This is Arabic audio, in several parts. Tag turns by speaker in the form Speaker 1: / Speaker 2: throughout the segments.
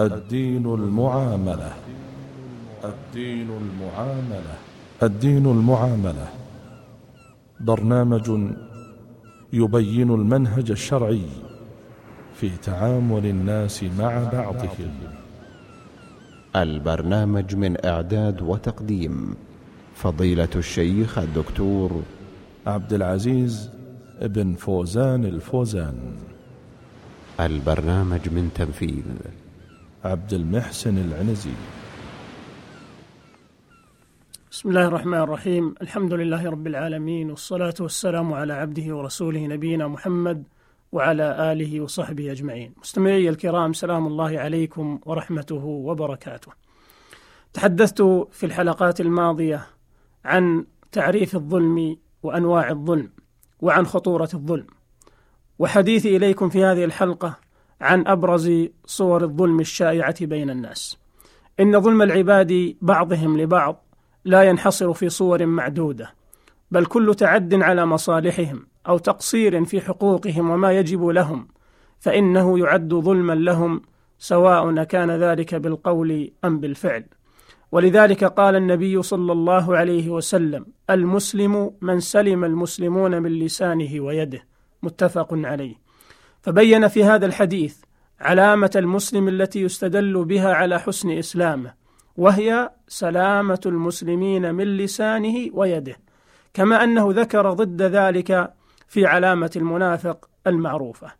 Speaker 1: الدين المعاملة. الدين المعاملة. الدين المعاملة. برنامج يبين المنهج الشرعي في تعامل الناس مع بعضهم.
Speaker 2: البرنامج من إعداد وتقديم فضيلة الشيخ الدكتور
Speaker 1: عبد العزيز بن فوزان الفوزان.
Speaker 2: البرنامج من تنفيذ
Speaker 1: عبد المحسن العنزي.
Speaker 3: بسم الله الرحمن الرحيم. الحمد لله رب العالمين والصلاة والسلام على عبده ورسوله نبينا محمد وعلى آله وصحبه أجمعين. مستمعي الكرام سلام الله عليكم ورحمته وبركاته. تحدثت في الحلقات الماضية عن تعريف الظلم وأنواع الظلم وعن خطورة الظلم وحديثي إليكم في هذه الحلقة عن أبرز صور الظلم الشائعة بين الناس. إن ظلم العباد بعضهم لبعض لا ينحصر في صور معدودة بل كل تعد على مصالحهم أو تقصير في حقوقهم وما يجب لهم فإنه يعد ظلما لهم سواء كان ذلك بالقول أم بالفعل. ولذلك قال النبي صلى الله عليه وسلم المسلم من سلم المسلمون من لسانه ويده. متفق عليه. فبين في هذا الحديث علامة المسلم التي يستدل بها على حسن إسلامه وهي سلامة المسلمين من لسانه ويده كما أنه ذكر ضد ذلك في علامة المنافق المعروفة.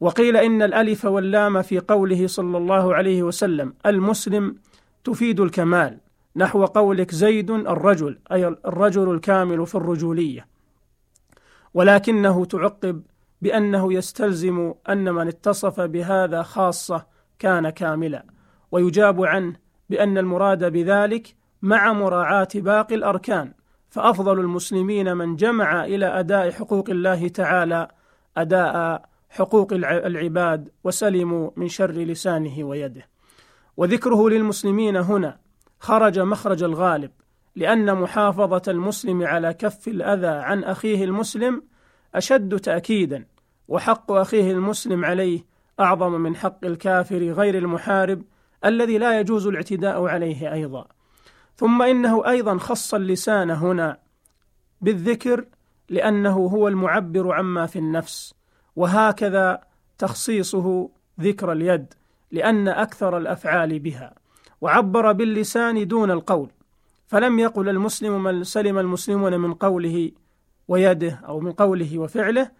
Speaker 3: وقيل إن الألف واللام في قوله صلى الله عليه وسلم المسلم تفيد الكمال نحو قولك زيد الرجل أي الرجل الكامل في الرجولية ولكنه تعقب بأنه يستلزم أن من اتصف بهذا خاصة كان كاملا ويجاب عنه بأن المراد بذلك مع مراعاة باقي الأركان فأفضل المسلمين من جمع إلى أداء حقوق الله تعالى أداء حقوق العباد وسلموا من شر لسانه ويده. وذكره للمسلمين هنا خرج مخرج الغالب لأن محافظة المسلم على كف الأذى عن أخيه المسلم أشد تأكيدا وحق أخيه المسلم عليه أعظم من حق الكافر غير المحارب الذي لا يجوز الاعتداء عليه أيضا. ثم إنه أيضا خص اللسان هنا بالذكر لأنه هو المعبر عما في النفس وهكذا تخصيصه ذكر اليد لأن أكثر الأفعال بها وعبر باللسان دون القول. فلم يقل المسلم من سلم المسلمون من قوله ويده أو من قوله وفعله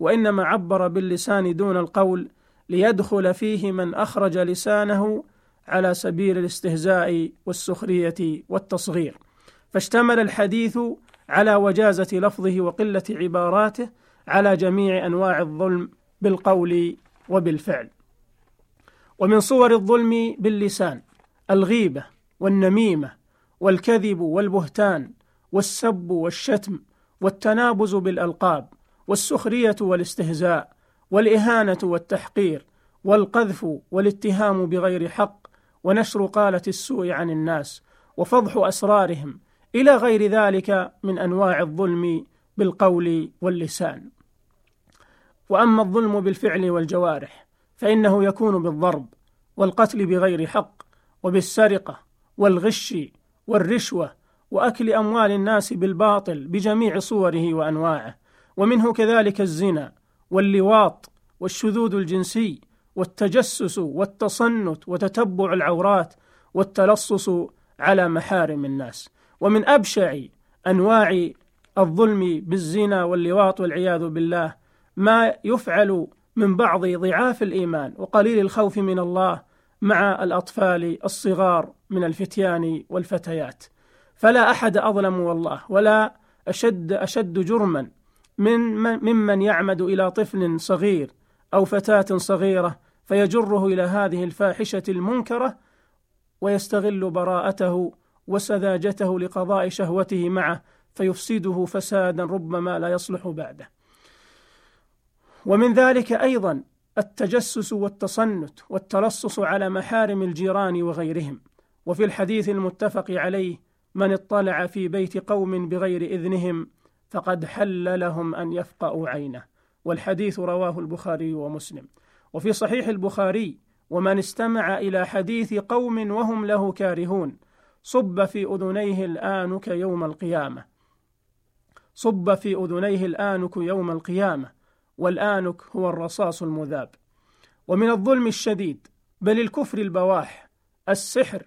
Speaker 3: وإنما عبر باللسان دون القول ليدخل فيه من أخرج لسانه على سبيل الاستهزاء والسخرية والتصغير. فاشتمل الحديث على وجازة لفظه وقلة عباراته على جميع أنواع الظلم بالقول وبالفعل. ومن صور الظلم باللسان الغيبة والنميمة والكذب والبهتان والسب والشتم والتنابز بالألقاب والسخرية والاستهزاء والإهانة والتحقير والقذف والاتهام بغير حق ونشر قالة السوء عن الناس وفضح أسرارهم إلى غير ذلك من أنواع الظلم بالقول واللسان. وأما الظلم بالفعل والجوارح فإنه يكون بالضرب والقتل بغير حق وبالسرقة والغش والرشوة وأكل أموال الناس بالباطل بجميع صوره وأنواعه. ومنه كذلك الزنا واللواط والشذوذ الجنسي والتجسس والتصنت وتتبع العورات والتلصص على محارم الناس. ومن أبشع أنواع الظلم بالزنا واللواط والعياذ بالله ما يفعل من بعض ضعاف الإيمان وقليل الخوف من الله مع الأطفال الصغار من الفتيان والفتيات. فلا أحد أظلم والله ولا أشد أشد جرما من ممن يعمد إلى طفل صغير أو فتاة صغيرة فيجره إلى هذه الفاحشة المنكرة ويستغل براءته وسذاجته لقضاء شهوته معه فيفسده فسادا ربما لا يصلح بعده. ومن ذلك أيضا التجسس والتصنت والتلصص على محارم الجيران وغيرهم. وفي الحديث المتفق عليه من اطلع في بيت قوم بغير إذنهم فقد حل لهم أن يفقأوا عينه. والحديث رواه البخاري ومسلم. وفي صحيح البخاري ومن استمع إلى حديث قوم وهم له كارهون صب في أذنيه الآنك يوم القيامة. صب في أذنيه الآنك يوم القيامة. والآنك هو الرصاص المذاب. ومن الظلم الشديد بل الكفر البواح السحر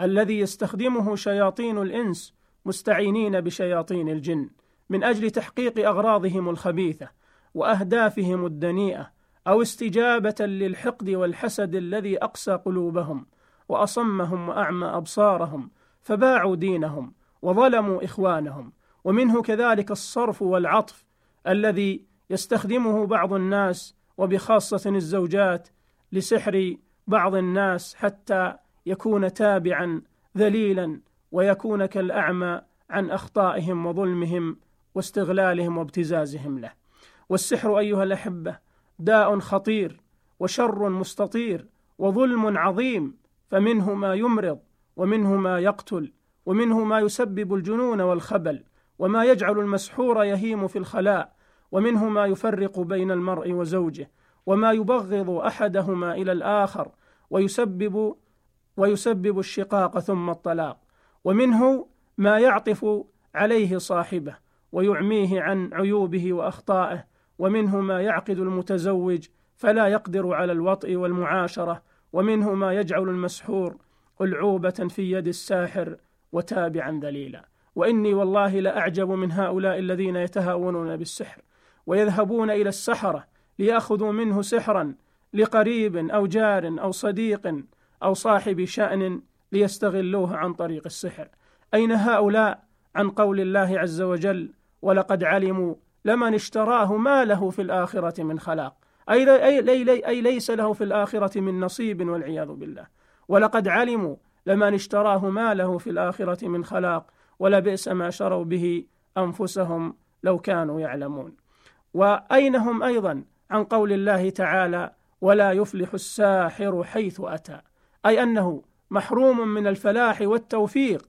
Speaker 3: الذي يستخدمه شياطين الإنس مستعينين بشياطين الجن. من أجل تحقيق أغراضهم الخبيثة وأهدافهم الدنيئة أو استجابة للحقد والحسد الذي أقسى قلوبهم وأصمهم وأعمى أبصارهم فباعوا دينهم وظلموا إخوانهم. ومنه كذلك الصرف والعطف الذي يستخدمه بعض الناس وبخاصة الزوجات لسحر بعض الناس حتى يكون تابعا ذليلا ويكون كالأعمى عن أخطائهم وظلمهم واستغلالهم وابتزازهم له. والسحر أيها الأحبة داء خطير وشر مستطير وظلم عظيم فمنه ما يمرض ومنه ما يقتل ومنه ما يسبب الجنون والخبل وما يجعل المسحور يهيم في الخلاء ومنه ما يفرق بين المرء وزوجه وما يبغض أحدهما إلى الآخر ويسبب ويسبب الشقاق ثم الطلاق ومنه ما يعطف عليه صاحبه ويعميه عن عيوبه وأخطائه ومنه ما يعقد المتزوج فلا يقدر على الوطء والمعاشرة ومنه ما يجعل المسحور ألعوبة في يد الساحر وتابعا ذليلا. وإني والله لأعجب من هؤلاء الذين يتهاونون بالسحر ويذهبون إلى السحرة ليأخذوا منه سحرا لقريب أو جار أو صديق أو صاحب شأن ليستغلوه عن طريق السحر. أين هؤلاء؟ عن قول الله عز وجل ولقد علموا لمن اشتراه ما له في الآخرة من خلاق أي, أي, أي, أي ليس له في الآخرة من نصيب والعياذ بالله. ولقد علموا لمن اشتراه ما له في الآخرة من خلاق ولبئس ما شروا به أنفسهم لو كانوا يعلمون وأين هم أيضا عن قول الله تعالى ولا يفلح الساحر حيث أتى أي أنه محروم من الفلاح والتوفيق.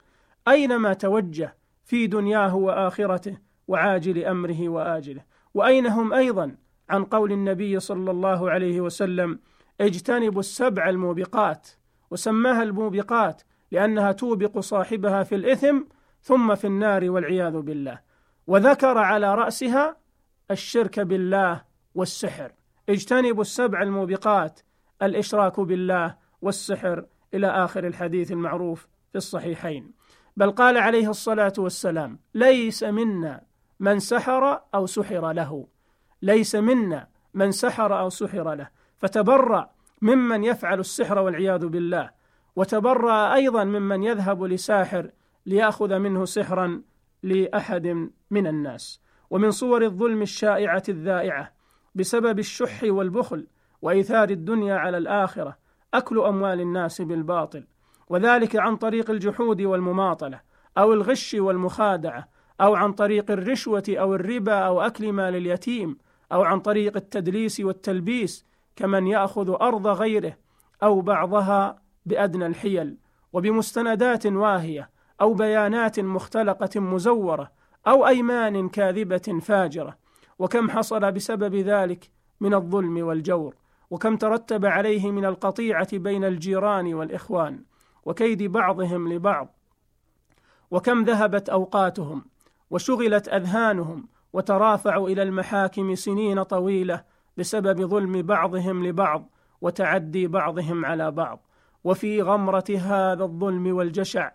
Speaker 3: أينما توجه في دنياه وآخرته وعاجل أمره وآجله. وأين هم أيضا؟ عن قول النبي صلى الله عليه وسلم اجتنبوا السبع الموبقات. وسماها الموبقات لأنها توبق صاحبها في الإثم ثم في النار والعياذ بالله. وذكر على رأسها الشرك بالله والسحر. اجتنبوا السبع الموبقات الإشراك بالله والسحر إلى آخر الحديث المعروف في الصحيحين. بل قال عليه الصلاة والسلام ليس منا من سحر أو سحر له. ليس منا من سحر أو سحر له. فتبرأ ممن يفعل السحر والعياذ بالله وتبرأ أيضا ممن يذهب لساحر ليأخذ منه سحرا لأحد من الناس. ومن صور الظلم الشائعة الذائعة بسبب الشح والبخل وإيثار الدنيا على الآخرة أكل أموال الناس بالباطل. وذلك عن طريق الجحود والمماطلة أو الغش والمخادعة أو عن طريق الرشوة أو الربا أو أكل مال اليتيم أو عن طريق التدليس والتلبيس كمن يأخذ أرض غيره أو بعضها بأدنى الحيل وبمستندات واهية أو بيانات مختلقة مزورة أو أيمان كاذبة فاجرة. وكم حصل بسبب ذلك من الظلم والجور وكم ترتب عليه من القطيعة بين الجيران والإخوان. وكيد بعضهم لبعض وكم ذهبت أوقاتهم وشغلت أذهانهم وترافعوا إلى المحاكم سنين طويلة بسبب ظلم بعضهم لبعض وتعدي بعضهم على بعض. وفي غمرة هذا الظلم والجشع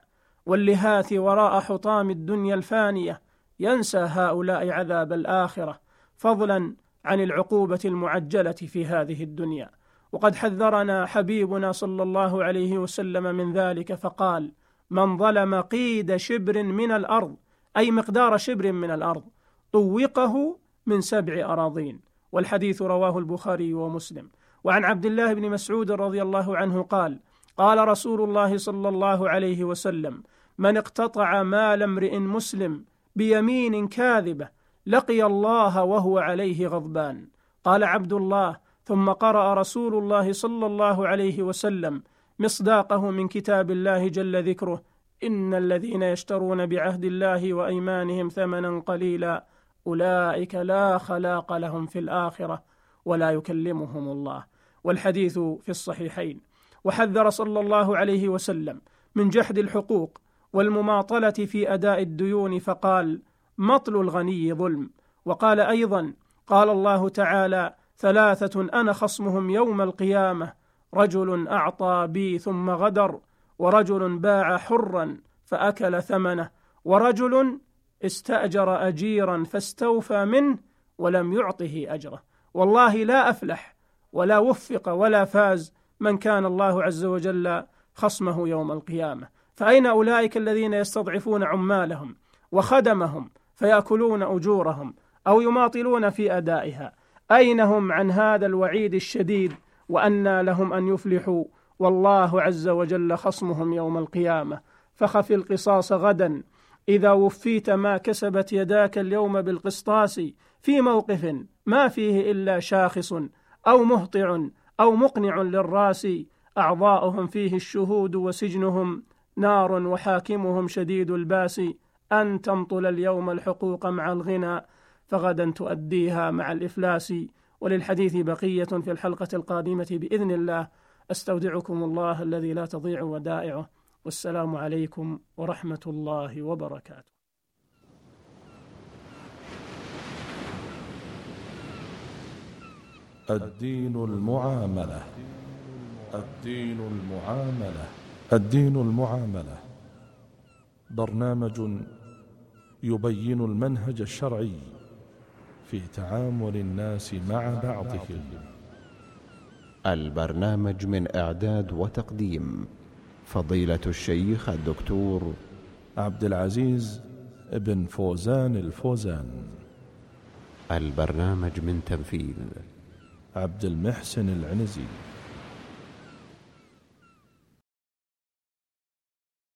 Speaker 3: واللهاث وراء حطام الدنيا الفانية ينسى هؤلاء عذاب الآخرة فضلا عن العقوبة المعجلة في هذه الدنيا. وقد حذرنا حبيبنا صلى الله عليه وسلم من ذلك فقال من ظلم قيد شبر من الأرض أي مقدار شبر من الأرض طوقه من سبع أراضين والحديث رواه البخاري ومسلم. وعن عبد الله بن مسعود رضي الله عنه قال قال رسول الله صلى الله عليه وسلم من اقتطع مال امرئ مسلم بيمين كاذبة لقي الله وهو عليه غضبان قال عبد الله ثم قرأ رسول الله صلى الله عليه وسلم مصداقه من كتاب الله جل ذكره إن الذين يشترون بعهد الله وأيمانهم ثمنا قليلا أولئك لا خلاق لهم في الآخرة ولا يكلمهم الله. والحديث في الصحيحين. وحذر صلى الله عليه وسلم من جحد الحقوق والمماطلة في أداء الديون فقال مطل الغني ظلم. وقال أيضا قال الله تعالى ثلاثة أنا خصمهم يوم القيامة. رجل أعطى بي ثم غدر ورجل باع حرا فأكل ثمنه ورجل استأجر اجيرا فاستوفى منه ولم يعطه أجره. والله لا أفلح ولا وفق ولا فاز من كان الله عز وجل خصمه يوم القيامة. فأين أولئك الذين يستضعفون عمالهم وخدمهم فيأكلون أجورهم أو يماطلون في أدائها؟ اين هم عن هذا الوعيد الشديد وأنى لهم أن يفلحوا؟ والله عز وجل خصمهم يوم القيامة. فخف القصاص غدا. إذا وفيت ما كسبت يداك اليوم بالقسطاس في موقف ما فيه إلا شاخص أو مهطع أو مقنع للرأس أعضاؤهم فيه الشهود وسجنهم نار وحاكمهم شديد الباس. أن تمطل اليوم الحقوق مع الغنى. فغدا تؤديها مع الإفلاس. وللحديث بقية في الحلقة القادمة بإذن الله. أستودعكم الله الذي لا تضيع ودائعه. والسلام عليكم ورحمة الله وبركاته.
Speaker 1: الدين المعاملة. الدين المعاملة. الدين المعاملة. برنامج يبين المنهج الشرعي. في تعامل الناس مع بعضهم.
Speaker 2: البرنامج من إعداد وتقديم فضيلة الشيخ الدكتور
Speaker 1: عبد العزيز بن فوزان الفوزان.
Speaker 2: البرنامج من تنفيذ
Speaker 1: عبد المحسن العنزي.